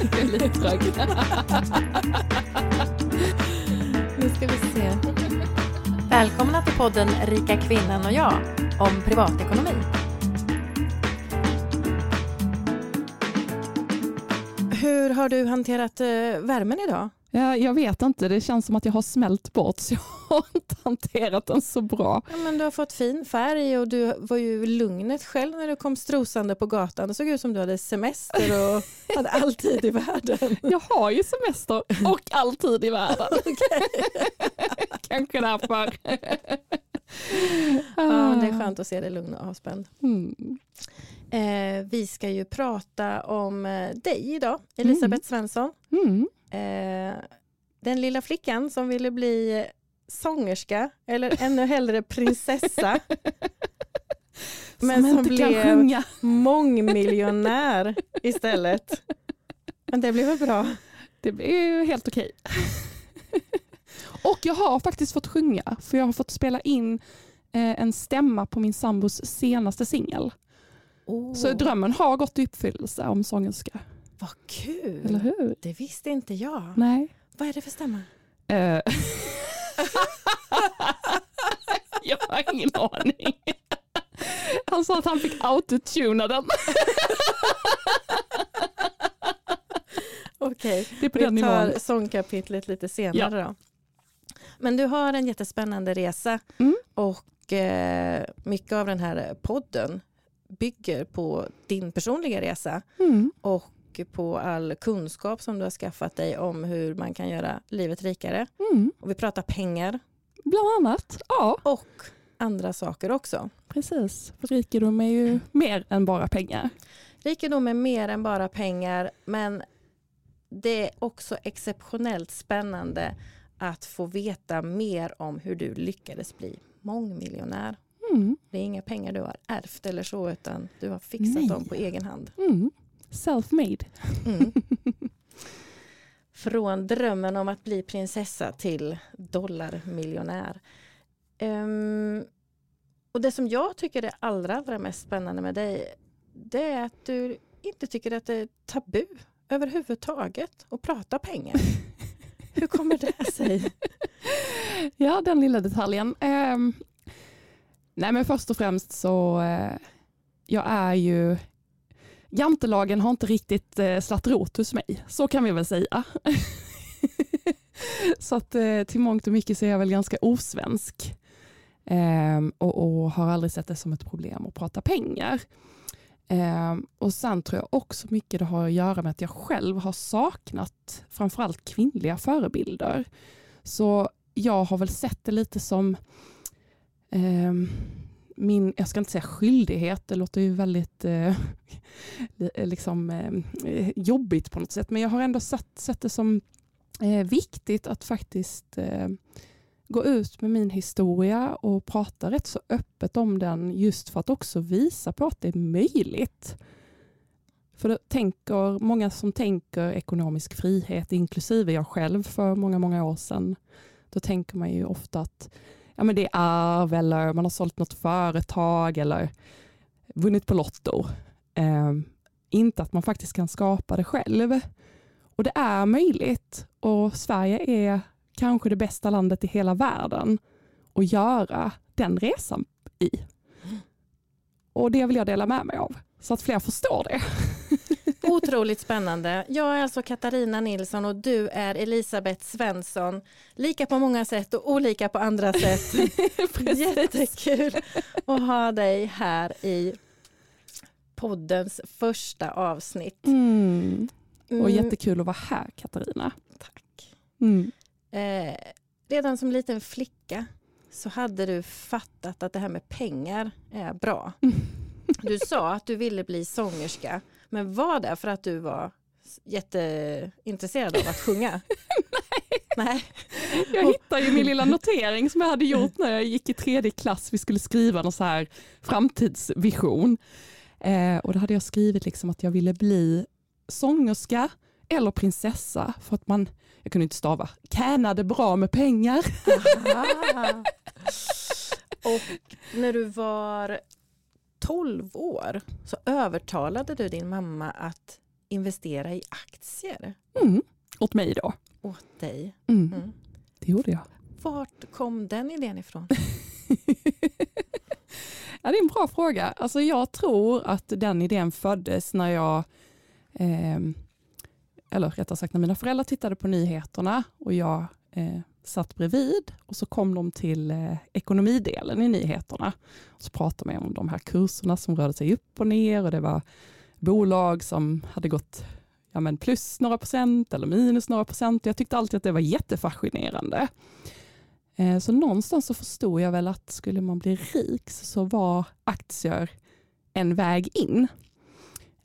Är lite trög. Nu ska vi se. Välkomna till podden Rika kvinnan och jag om privatekonomi. Hur har du hanterat eh, värmen idag? Ja, jag vet inte, det känns som att jag har smält bort så jag har inte hanterat den så bra. Ja, men du har fått fin färg och du var ju lugnet själv när du kom strosande på gatan. Det såg ut som du hade semester och hade all tid i världen. Jag har ju semester och alltid i världen. Kanske därför. Ja, det är skönt att se dig lugn och avspänd. Mm. Eh, vi ska ju prata om eh, dig idag, Elisabeth Svensson. Mm. Eh, den lilla flickan som ville bli sångerska eller ännu hellre prinsessa. men som, kan blev sjunga. mångmiljonär istället. Men det blev väl bra. Det ju helt okej. och jag har faktiskt fått sjunga, för jag har fått spela in eh, en stämma på min sambos senaste singel. Oh, Så drömmen har gått i uppfyllelse om sångerska. Vad kul! Eller hur? Det visste inte jag. Nej. Vad är det för stämma? Jag har ingen aning. Han sa att han fick autotuna den. Okej, Det är på vi den nivån. tar sångkapitlet lite senare då. Men du har en jättespännande resa Mm. och eh, mycket av den här podden bygger på din personliga resa Mm. och på all kunskap som du har skaffat dig om hur man kan göra livet rikare. Mm. Och vi pratar pengar Bland annat. Ja, och andra saker också. precis. För rikedom är ju mer än bara pengar. Rikedom är mer än bara pengar men det är också exceptionellt spännande att få veta mer om hur du lyckades bli mångmiljonär. Mm. Det är inga pengar du har ärvt eller så utan du har fixat Nej. dem på egen hand. Mm. Self-made. Mm. Från drömmen om att bli prinsessa till dollarmiljonär. Ehm, och det som jag tycker är allra, allra mest spännande med dig det är att du inte tycker att det är tabu överhuvudtaget att prata pengar. Hur kommer det sig? Ja, den lilla detaljen. Ehm, nej, men först och främst så, eh, jag är ju, jantelagen har inte riktigt eh, slagit rot hos mig, så kan vi väl säga. så att eh, till mångt och mycket så är jag väl ganska osvensk. Ehm, och, och har aldrig sett det som ett problem att prata pengar. Ehm, och sen tror jag också mycket det har att göra med att jag själv har saknat framförallt kvinnliga förebilder. Så jag har väl sett det lite som ehm, min, jag ska inte säga skyldighet, det låter ju väldigt eh, liksom, eh, jobbigt på något sätt, men jag har ändå sett, sett det som eh, viktigt att faktiskt eh, gå ut med min historia och prata rätt så öppet om den just för att också visa på att det är möjligt. För det tänker, många som tänker ekonomisk frihet, inklusive jag själv för många, många år sedan, då tänker man ju ofta att ja, men det är arv eller man har sålt något företag eller vunnit på Lotto. Eh, inte att man faktiskt kan skapa det själv. Och det är möjligt och Sverige är kanske det bästa landet i hela världen att göra den resan i. Och det vill jag dela med mig av så att fler förstår det. Otroligt spännande. Jag är alltså Katarina Nilsson och du är Elisabeth Svensson. Lika på många sätt och olika på andra sätt. Jättekul att ha dig här i poddens första avsnitt. Mm. Och Mm, jättekul att vara här Katarina. Tack. Mm. Eh, redan som liten flicka så hade du fattat att det här med pengar är bra. Du sa att du ville bli sångerska, men var det för att du var jätteintresserad av att sjunga? Nej. Jag hittade ju min lilla notering som jag hade gjort när jag gick i tredje klass. Vi skulle skriva någon så här framtidsvision. Eh, och då hade jag skrivit liksom att jag ville bli sångerska eller prinsessa för att man, jag kunde inte stava, tjänade bra med pengar. Aha. Och när du var 12 år så övertalade du din mamma att investera i aktier Mm. Åt mig då. åt dig. Mm. Mm. Det gjorde jag. Vart kom den idén ifrån? ja, det är en bra fråga. Alltså, jag tror att den idén föddes när jag, eh, eller rättare sagt när mina föräldrar tittade på nyheterna och jag eh, satt bredvid och så kom de till eh, ekonomidelen i nyheterna. Och så pratade man om de här kurserna som rörde sig upp och ner och det var bolag som hade gått ja, men plus några procent eller minus några procent. Jag tyckte alltid att det var jättefascinerande. Eh, Så någonstans så förstod jag väl att skulle man bli rik så var aktier en väg in.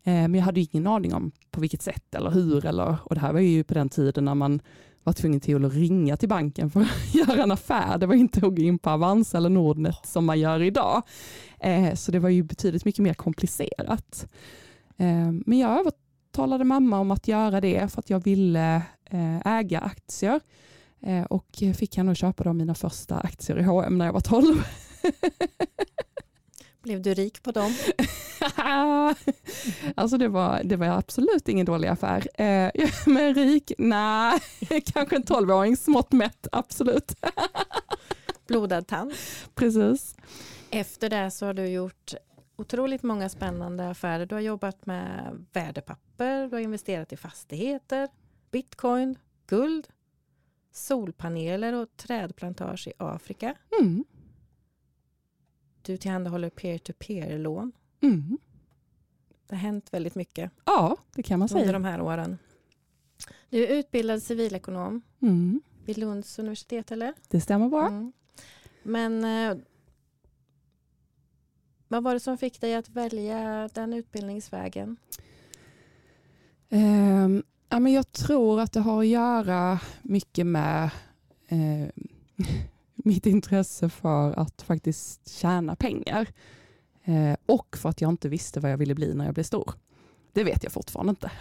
Eh, Men jag hade ingen aning om på vilket sätt eller hur. Eller, och det här var ju på den tiden när man var tvungen till att ringa till banken för att göra en affär. Det var inte att gå in på Avanza eller Nordnet som man gör idag. Eh, Så det var ju betydligt mycket mer komplicerat. Eh, Men jag övertalade mamma om att göra det för att jag ville eh, äga aktier. Och fick henne att köpa då mina första aktier i H&M när jag var 12. Blev du rik på dem? alltså det var, det var absolut ingen dålig affär. Eh, men rik? Nej, kanske en 12-åring smått mätt, absolut. Blodad tand? Precis. Efter det så har du gjort otroligt många spännande affärer. Du har jobbat med värdepapper, du har investerat i fastigheter, bitcoin, guld, solpaneler och trädplantage i Afrika. Mm. Du tillhandahåller peer-to-peer-lån. Mm. Det har hänt väldigt mycket Ja, det kan man under säga. de här åren. Du är utbildad civilekonom Mm. vid Lunds universitet, eller? Det stämmer bra. Mm. Men eh, vad var det som fick dig att välja den utbildningsvägen? Ehm, ja, men jag tror att det har att göra mycket med eh, mitt intresse för att faktiskt tjäna pengar. Eh, och för att jag inte visste vad jag ville bli när jag blev stor. Det vet jag fortfarande inte.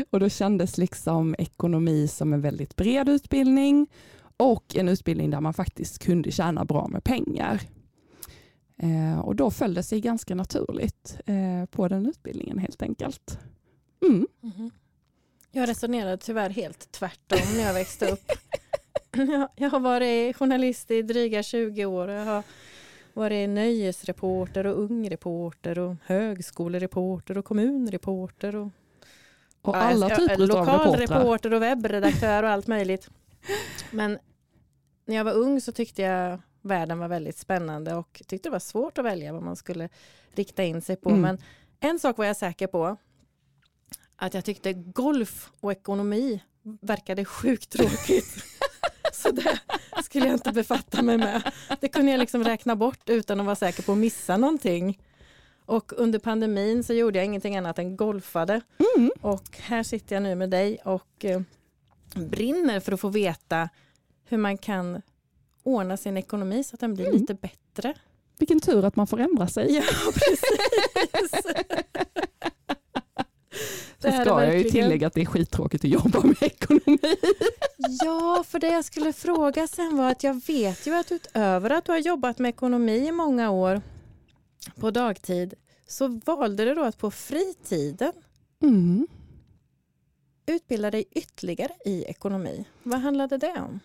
och då kändes liksom ekonomi som en väldigt bred utbildning och en utbildning där man faktiskt kunde tjäna bra med pengar. Eh, och då föll det sig ganska naturligt eh, på den utbildningen helt enkelt. Mm. Mhm. Jag resonerade tyvärr helt tvärtom när jag växte upp. jag, har varit journalist i dryga 20 år. Jag har varit nöjesreporter och ungreporter och högskolereporter och kommunreporter. Och, Och Ja, alla typer av reportrar. Lokalreporter och webbredaktör och allt möjligt. Men när jag var ung så tyckte jag världen var väldigt spännande och tyckte det var svårt att välja vad man skulle rikta in sig på. Mm. Men en sak var jag säker på. Att jag tyckte golf och ekonomi verkade sjukt tråkigt. Så det skulle jag inte befatta mig med. Det kunde jag liksom räkna bort utan att vara säker på att missa någonting. Och under pandemin så gjorde jag ingenting annat än golfade. Mm. Och här sitter jag nu med dig och eh, brinner för att få veta hur man kan ordna sin ekonomi så att den blir Mm. lite bättre. Vilken tur att man får ändra sig. Ja, precis. Så ska jag ju tillägga att det är skittråkigt att jobba med ekonomi. Ja, för det jag skulle fråga sen var att jag vet ju att utöver att du har jobbat med ekonomi i många år på dagtid så valde du då att på fritiden Mm. utbilda dig ytterligare i ekonomi. Vad handlade det om?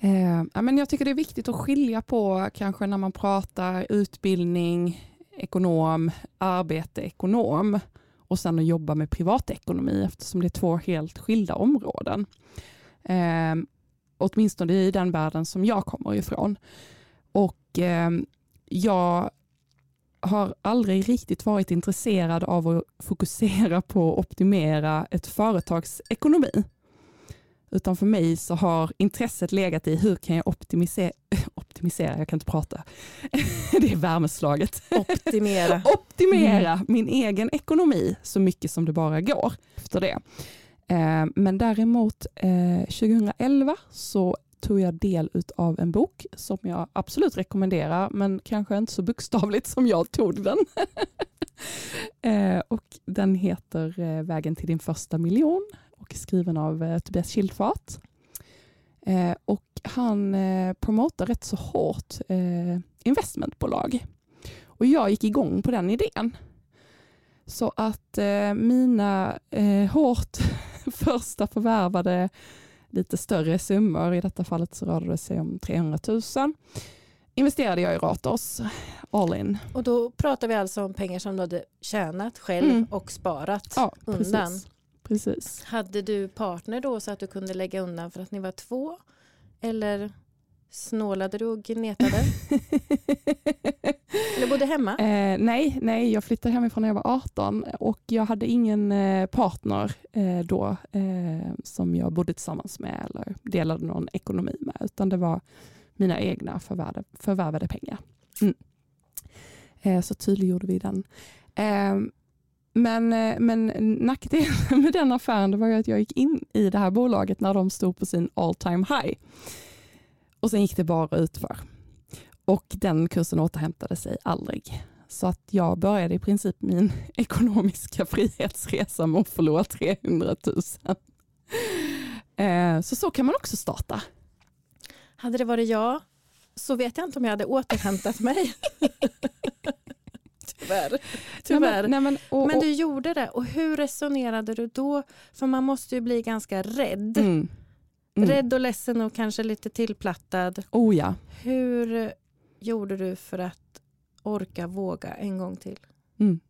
Eh, men jag tycker det är viktigt att skilja på kanske när man pratar utbildning, ekonom, arbete, ekonom och sen att jobba med privatekonomi eftersom det är två helt skilda områden. Eh, åtminstone i den världen som jag kommer ifrån. Och eh, jag har aldrig riktigt varit intresserad av att fokusera på att optimera ett företags ekonomi. Utan för mig så har intresset legat i hur kan jag optimisera, optimisera jag kan inte prata, det är värmeslaget. Optimera. Optimera min egen ekonomi så mycket som det bara går efter det. Eh, Men däremot eh, 2011 så tog jag del av en bok som jag absolut rekommenderar men kanske inte så bokstavligt som jag tog den. Eh, och den heter eh, Vägen till din första miljon och skriven av eh, Tobias Schildfart. Eh, och han eh, promotar rätt så hårt investmentbolag. Och jag gick igång på den idén. Så att mina hårt första förvärvade lite större summor, i detta fallet så rörde det sig om 300 000, investerade jag i Ratos, all in. Och då pratar vi alltså om pengar som du hade tjänat själv Mm. och sparat Ja, undan. precis. Precis. Hade du partner då så att du kunde lägga undan för att ni var två? Eller snålade du och gnetade? Eller bodde hemma? Eh, nej, nej, jag flyttade hemifrån när jag var 18 och jag hade ingen eh, partner eh, då eh, som jag bodde tillsammans med eller delade någon ekonomi med, utan det var mina egna förvärvade, förvärvade pengar. Mm. Eh, så tydliggjorde vi den. Men, eh, men nackdelen med den affären var att jag gick in i det här bolaget när de stod på sin all time high. Och sen gick det bara utför. Och den kursen återhämtade sig aldrig. Så att jag började i princip min ekonomiska frihetsresa med att förlora 300 000. Eh, Så så kan man också starta. Hade det varit jag så vet jag inte om jag hade återhämtat mig. Tyvärr. Tyvärr. Nej, men, nej, men, och, Men du gjorde det och hur resonerade du då? För man måste ju bli ganska rädd. mm, mm. Rädd och ledsen och kanske lite tillplattad. Oh ja. Hur gjorde du för att orka våga en gång till? Mm.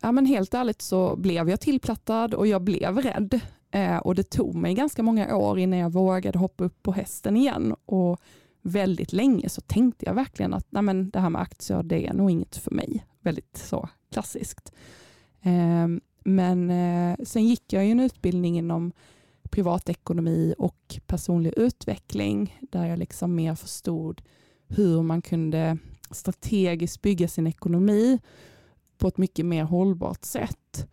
Ja, men helt ärligt så blev jag tillplattad och jag blev rädd. Eh, och det tog mig ganska många år innan jag vågade hoppa upp på hästen igen. Och väldigt länge så tänkte jag verkligen att Nej, men det här med aktier det är nog inget för mig. Väldigt så klassiskt. Eh, men eh, sen gick jag ju en utbildning inom privatekonomi och personlig utveckling där jag liksom mer förstod hur man kunde strategiskt bygga sin ekonomi på ett mycket mer hållbart sätt.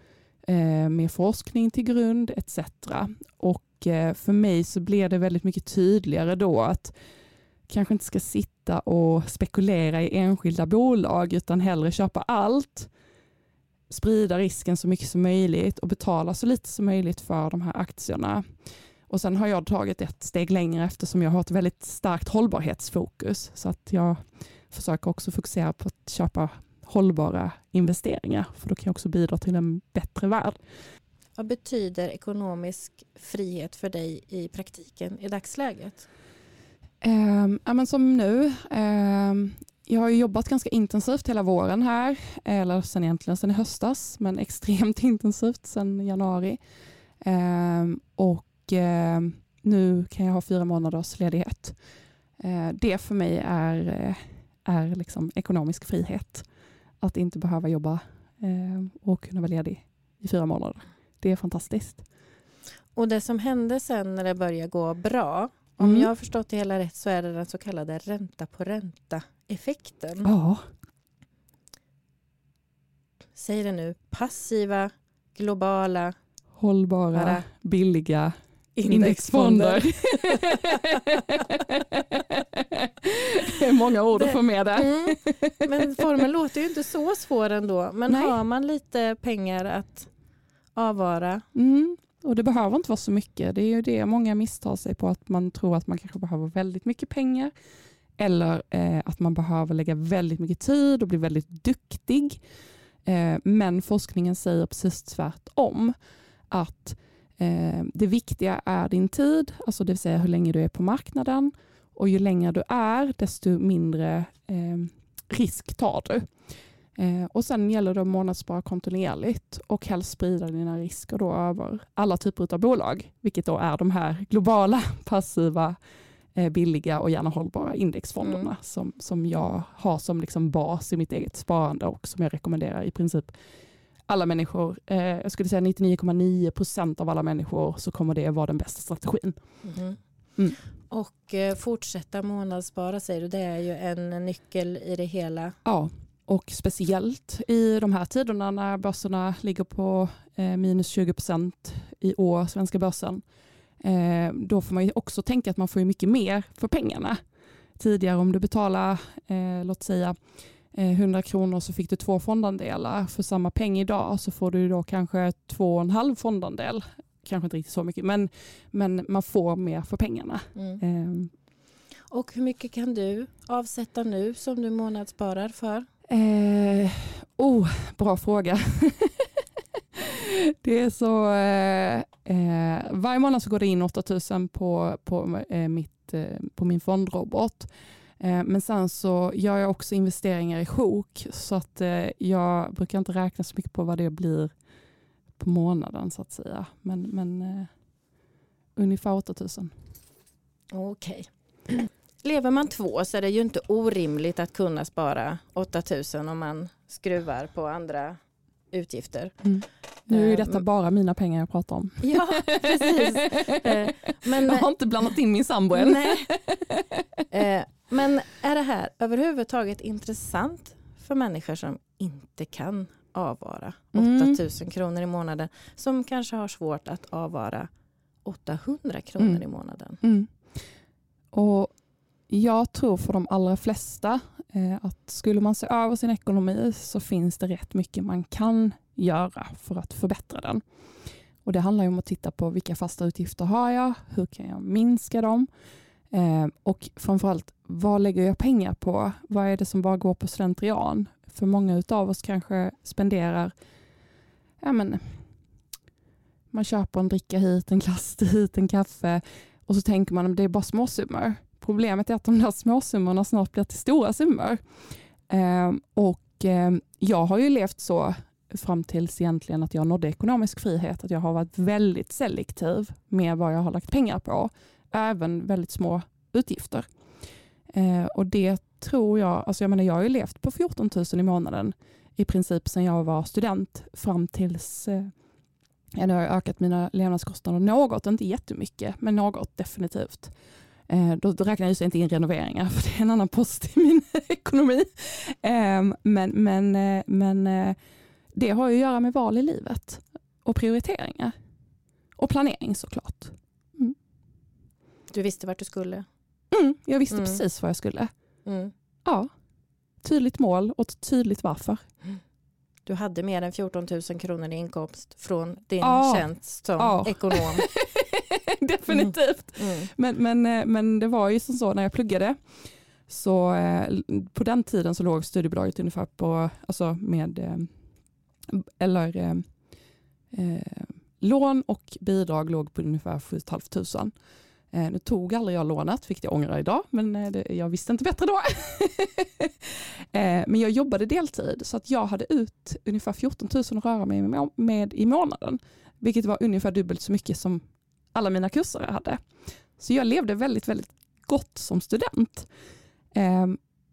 Eh, med forskning till grund etc. Och eh, för mig så blev det väldigt mycket tydligare då att kanske inte ska sitta och spekulera i enskilda bolag utan hellre köpa allt, sprida risken så mycket som möjligt och betala så lite som möjligt för de här aktierna. Och sen har jag tagit ett steg längre eftersom jag har ett väldigt starkt hållbarhetsfokus så att jag försöker också fokusera på att köpa hållbara investeringar för då kan jag också bidra till en bättre värld. Vad betyder ekonomisk frihet för dig i praktiken i dagsläget? Eh, ja, men som nu, eh, jag har ju jobbat ganska intensivt hela våren här, eller sen egentligen sen i höstas, men extremt intensivt sen januari. Eh, och eh, nu kan jag ha fyra månaders ledighet. Eh, det för mig är, eh, är liksom ekonomisk frihet. Att inte behöva jobba eh, och kunna vara ledig i fyra månader. Det är fantastiskt. Och det som hände sen när det började gå bra, om Mm. jag har förstått det hela rätt så är det den så kallade ränta på ränta-effekten. Ja, Säg det nu, passiva, globala hållbara, Bara billiga indexfonder. det är många ord att få med där. Mm. Men formen låter ju inte så svår ändå. Men Nej. har man lite pengar att avvara Mm. Och det behöver inte vara så mycket. Det är ju det många misstar sig på, att man tror att man kanske behöver väldigt mycket pengar. Eller eh, att man behöver lägga väldigt mycket tid och bli väldigt duktig. Eh, men forskningen säger precis tvärtom. Att eh, det viktiga är din tid, alltså det vill säga hur länge du är på marknaden. Och ju längre du är, desto mindre eh, risk tar du. Eh, och sen gäller det att månadsspara kontinuerligt och helst sprida dina risker då över alla typer av bolag, vilket då är de här globala, passiva, eh, billiga och gärna hållbara indexfonderna Mm. som, som jag har som liksom bas i mitt eget sparande och som jag rekommenderar i princip alla människor. Eh, jag skulle säga 99,9 procent av alla människor så kommer det vara den bästa strategin. Mhm. Mm. Och eh, fortsätta månadsspara säger du, det är ju en nyckel i det hela. Ja, och speciellt i de här tiderna när börserna ligger på eh, minus 20 procent i år, svenska börsen. Eh, då får man också tänka att man får mycket mer för pengarna. Tidigare om du betalar, eh, låt säga eh, 100 kronor så fick du två fondandelar. För samma peng idag så får du då kanske två och en halv fondandel. Kanske inte riktigt så mycket, men, men man får mer för pengarna. Mm. Eh, Och hur mycket kan du avsätta nu som du månadssparar för? Eh, oh, bra fråga. det är så, eh, eh, varje månad så går det in 8000 på, på, eh, mitt, eh, på min fondrobot. Eh, men sen så gör jag också investeringar i sjok så att eh, jag brukar inte räkna så mycket på vad det blir på månaden så att säga. Men, men eh, ungefär 8000. Okej. Okay. Lever man två så är det ju inte orimligt att kunna spara 8000 om man skruvar på andra utgifter. Mm. Nu är detta bara mina pengar jag pratar om. Ja, precis. Men, jag har inte blandat in min sambo än. Nej. Men är det här överhuvudtaget intressant för människor som inte kan avvara 8000 mm. kronor i månaden som kanske har svårt att avvara 800 kronor mm. i månaden? Mm. Och jag tror för de allra flesta eh, att skulle man se över sin ekonomi så finns det rätt mycket man kan göra för att förbättra den. Och Det handlar om att titta på vilka fasta utgifter har jag? Hur kan jag minska dem? Eh, och framförallt, vad lägger jag pengar på? Vad är det som bara går på slentrian? För många av oss kanske spenderar ja, men, man köper en dricka hit, en glass hit, en kaffe och så tänker man att det är bara småsummor. Problemet är att de där småsummorna snart blir till stora summor. Ehm, och ehm, jag har ju levt så fram tills egentligen att jag nådde ekonomisk frihet, att jag har varit väldigt selektiv med vad jag har lagt pengar på, även väldigt små utgifter. Ehm, och det tror jag, alltså jag menar jag har ju levt på 14 000 i månaden i princip sedan jag var student fram tills eh, jag har ökat mina levnadskostnader något, inte jättemycket, men något definitivt. Eh, då, då räknar jag inte in renoveringar, för det är en annan post i min ekonomi. Eh, men men, eh, men eh, det har ju att göra med val i livet och prioriteringar. Och planering såklart. Mm. Du visste vart du skulle? Mm, jag visste mm. precis vad jag skulle. Mm. Ja, tydligt mål och tydligt varför. Du hade mer än 14 000 kronor i inkomst från din ja. tjänst som ja. ekonom. Definitivt. Mm. mm. Men, men, eh, men det var ju som så när jag pluggade. Så eh, på den tiden så låg studiebidraget ungefär på, alltså med, eh, eller eh, lån och bidrag låg på ungefär 7 500. Eh, nu tog aldrig jag lånet, vilket jag ångrar idag, men det, jag visste inte bättre då. eh, men jag jobbade deltid, så att jag hade ut ungefär 14 000 att röra mig med, med i månaden, vilket var ungefär dubbelt så mycket som alla mina kurser hade. Så jag levde väldigt, väldigt gott som student. Eh,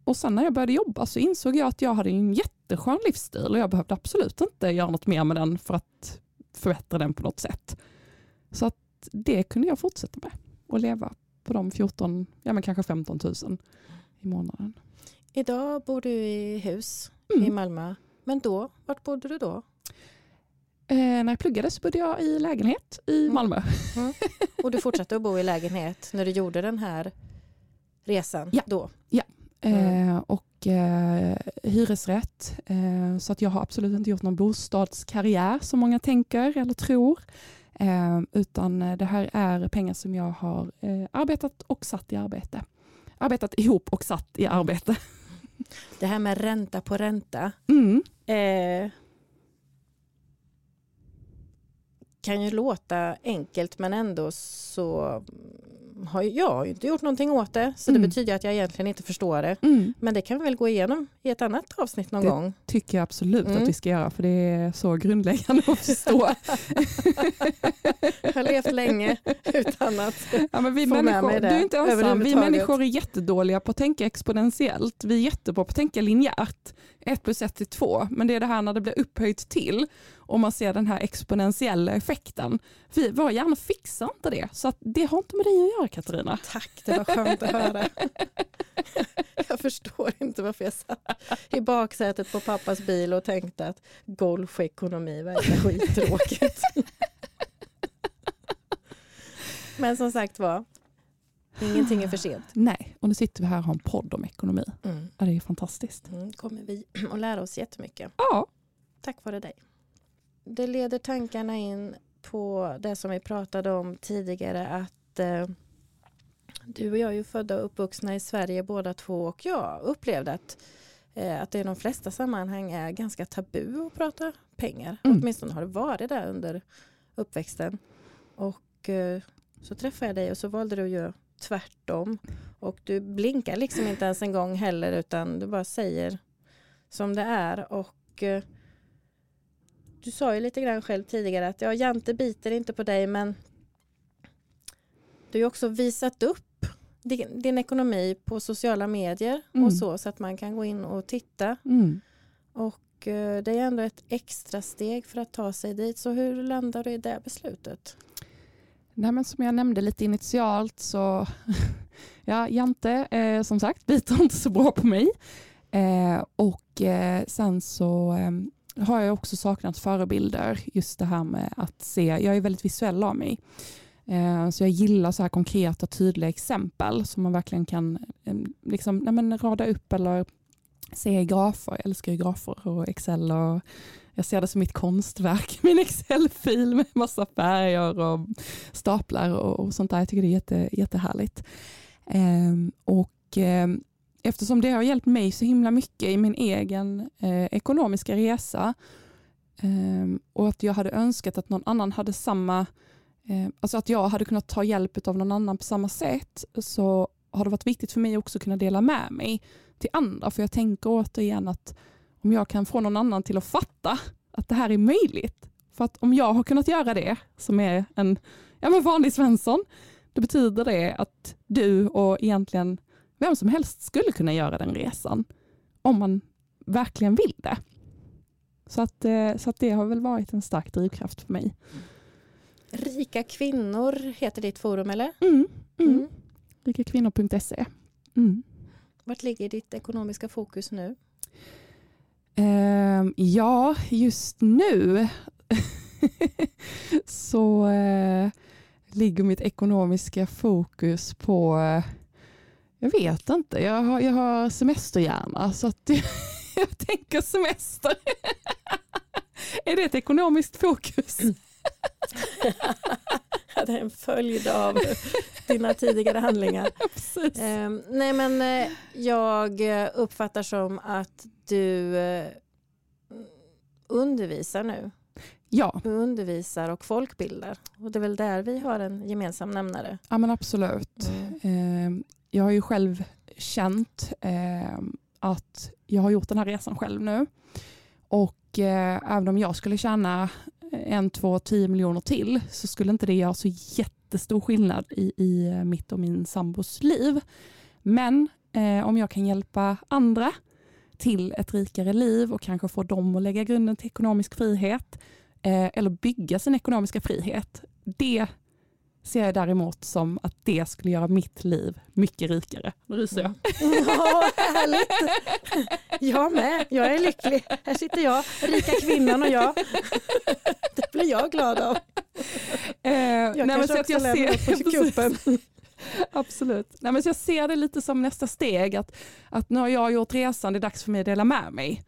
och sen när jag började jobba så insåg jag att jag hade en jätteskön livsstil och jag behövde absolut inte göra något mer med den för att förbättra den på något sätt. Så att det kunde jag fortsätta med och leva på de 14, ja men kanske 15 000 i månaden. Idag bor du i hus mm. i Malmö. Men då, vart bodde du då? Eh, när jag pluggade så bodde jag i lägenhet i mm. Malmö. Mm. Och du fortsatte att bo i lägenhet när du gjorde den här resan ja. då? Ja, mm. eh, och eh, hyresrätt. Eh, så att jag har absolut inte gjort någon bostadskarriär som många tänker eller tror. Eh, utan eh, det här är pengar som jag har arbetat och satt i arbete. Arbetat ihop och satt i arbete. Det här med ränta på ränta mm. eh, kan ju låta enkelt men ändå så har jag inte gjort någonting åt det. Så mm. det betyder att jag egentligen inte förstår det. Mm. Men det kan vi väl gå igenom i ett annat avsnitt någon det gång. Det tycker jag absolut mm. att vi ska göra för det är så grundläggande att förstå. jag har levt länge utan att ja, men vi få människor, med mig det. Du är inte ensam. Vi människor är jättedåliga på att tänka exponentiellt. Vi är jättebra på att tänka linjärt. Ett plus ett är två. Men det är det här när det blir upphöjt till och man ser den här exponentiella effekten. Vi, våra hjärnor fixar inte det. Så det har inte med dig att göra Katarina. Tack, det var skönt att höra. Jag förstår inte varför jag satt i baksätet på pappas bil och tänkte att golfekonomi verkar skittråkigt. Men som sagt var, ingenting är för sent. Nej, och nu sitter vi här och har en podd om ekonomi. Mm. Ja, det är fantastiskt. Mm, kommer vi att lära oss jättemycket. Ja. Tack vare dig det leder tankarna in på det som vi pratade om tidigare att eh, du och jag är ju födda och uppvuxna i Sverige båda två och jag upplevde att eh, att det i de flesta sammanhang är ganska tabu att prata pengar. Mm. Åtminstone har det varit det under uppväxten. Och eh, så träffade jag dig och så valde du att göra tvärtom. Och du blinkar liksom inte ens en gång heller utan du bara säger som det är. Och eh, du sa ju lite grann själv tidigare att ja, Jante biter inte på dig men du har ju också visat upp din, din ekonomi på sociala medier Mm. och så så att man kan gå in och titta. Mm. Och eh, det är ändå ett extra steg för att ta sig dit. Så hur landar du i det beslutet? Nej, men som jag nämnde lite initialt så, ja, Jante eh, som sagt biter inte så bra på mig. Eh, och eh, sen så eh, har jag också saknat förebilder, just det här med att se, jag är väldigt visuell av mig. Eh, så jag gillar så här konkreta tydliga exempel som man verkligen kan eh, liksom, nej men rada upp eller se i grafer. Jag älskar ju grafer och Excel och jag ser det som mitt konstverk, min Excel-fil med massa färger och staplar och, och sånt där. Jag tycker det är jätte, jättehärligt. Ehm, och ehm, eftersom det har hjälpt mig så himla mycket i min egen eh, ekonomiska resa eh, och att jag hade önskat att någon annan hade samma, eh, alltså att jag hade kunnat ta hjälp av någon annan på samma sätt så har det varit viktigt för mig också att kunna dela med mig till andra. För jag tänker återigen att om jag kan få någon annan till att fatta att det här är möjligt. För att om jag har kunnat göra det, som är en ja, men vanlig Svensson, då betyder det att du och egentligen vem som helst skulle kunna göra den resan. Om man verkligen vill det. Så att, eh, så att det har väl varit en stark drivkraft för mig. Rika kvinnor heter ditt forum eller? Mm. Mm. Mm. Rikakvinnor.se. Mm. Vart ligger ditt ekonomiska fokus nu? Ehm, ja, just nu så eh, ligger mitt ekonomiska fokus på, eh, jag vet inte, jag har, jag har semesterhjärna så att jag tänker semester. är det ett ekonomiskt fokus? det är en följd av dina tidigare handlingar. Ehm, nej men eh, jag uppfattar som att du eh, undervisar nu. Ja, undervisar och folkbildar. Och det är väl där vi har en gemensam nämnare. ja men absolut. Mm. Ehm, jag har ju själv känt ehm, att jag har gjort den här resan själv nu. Och eh, även om jag skulle tjäna en, två, tio miljoner till så skulle inte det göra så jättestor skillnad i, i mitt och min sambos liv. Men eh, om jag kan hjälpa andra till ett rikare liv och kanske få dem att lägga grunden till ekonomisk frihet eh, eller bygga sin ekonomiska frihet. Det ser jag däremot som att det skulle göra mitt liv mycket rikare. Nu ryser jag. Ja, härligt. Jag med. Jag är lycklig. Här sitter jag, rika kvinnan och jag. Det blir jag glad av. Eh, Jag nej, kanske så också jag lämnar ser, på kuppen. Absolut. Nej, men jag ser det lite som nästa steg, att, att nu har jag gjort resan, det är dags för mig att dela med mig.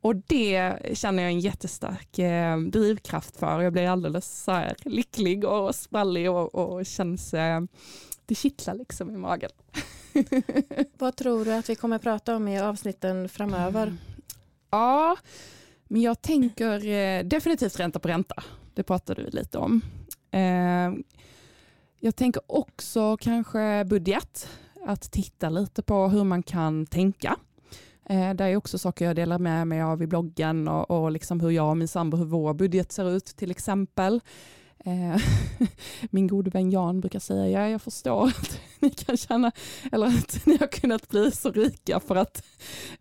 Och det känner jag en jättestark eh, drivkraft för. Jag blir alldeles så här lycklig och sprallig och, och känns, eh, det kittlar liksom i magen. Vad tror du att vi kommer prata om i avsnitten framöver? Ja, men jag tänker eh, definitivt ränta på ränta. Det pratade vi lite om. Eh, jag tänker också kanske budget. Att titta lite på hur man kan tänka. Eh, det är också saker jag delar med mig av i bloggen och, och liksom hur jag och min sambo, hur vår budget ser ut till exempel. Eh, min gode vän Jan brukar säga, ja jag förstår att ni kan känna, eller att ni har kunnat bli så rika för att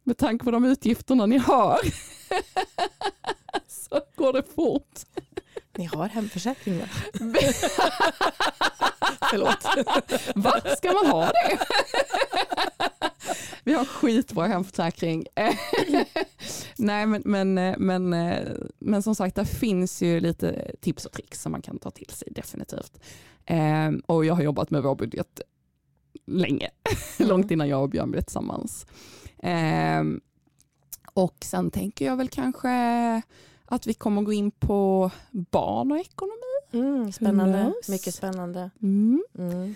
med tanke på de utgifterna ni har så går det fort. Ni har hemförsäkringar. Förlåt. Va, ska man ha det? Vi har skitbra hemförsäkring. Nej men, men, men, men som sagt, det finns ju lite tips och tricks som man kan ta till sig definitivt. Ehm, och jag har jobbat med vår budget länge, långt innan jag och Björn blev tillsammans. Ehm, och sen tänker jag väl kanske att vi kommer gå in på barn och ekonomi. Mm, spännande. Mycket spännande. Mm. Mm.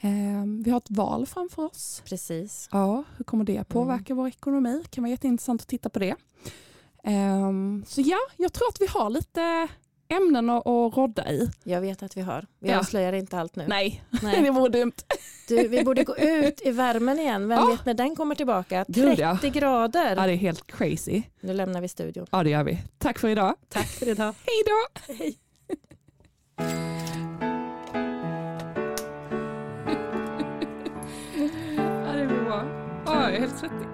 Ehm, vi har ett val framför oss. Precis. Ja, hur kommer det påverka vår ekonomi? kan vara jätteintressant att titta på det. Ehm, så ja, jag tror att vi har lite ämnen att, att rodda i. Jag vet att vi har. Vi Ja. avslöjar inte allt nu. Nej, Nej. det vore dumt. Du, vi borde gå ut i värmen igen. Vem Ja. vet när den kommer tillbaka? 30 Gud, ja. grader. Ja, det är helt crazy. Nu lämnar vi studion. Ja, det gör vi. Tack för idag. Tack för idag. Hej då! Hej. Ja, det blir bra. Ja, jag är helt svettig.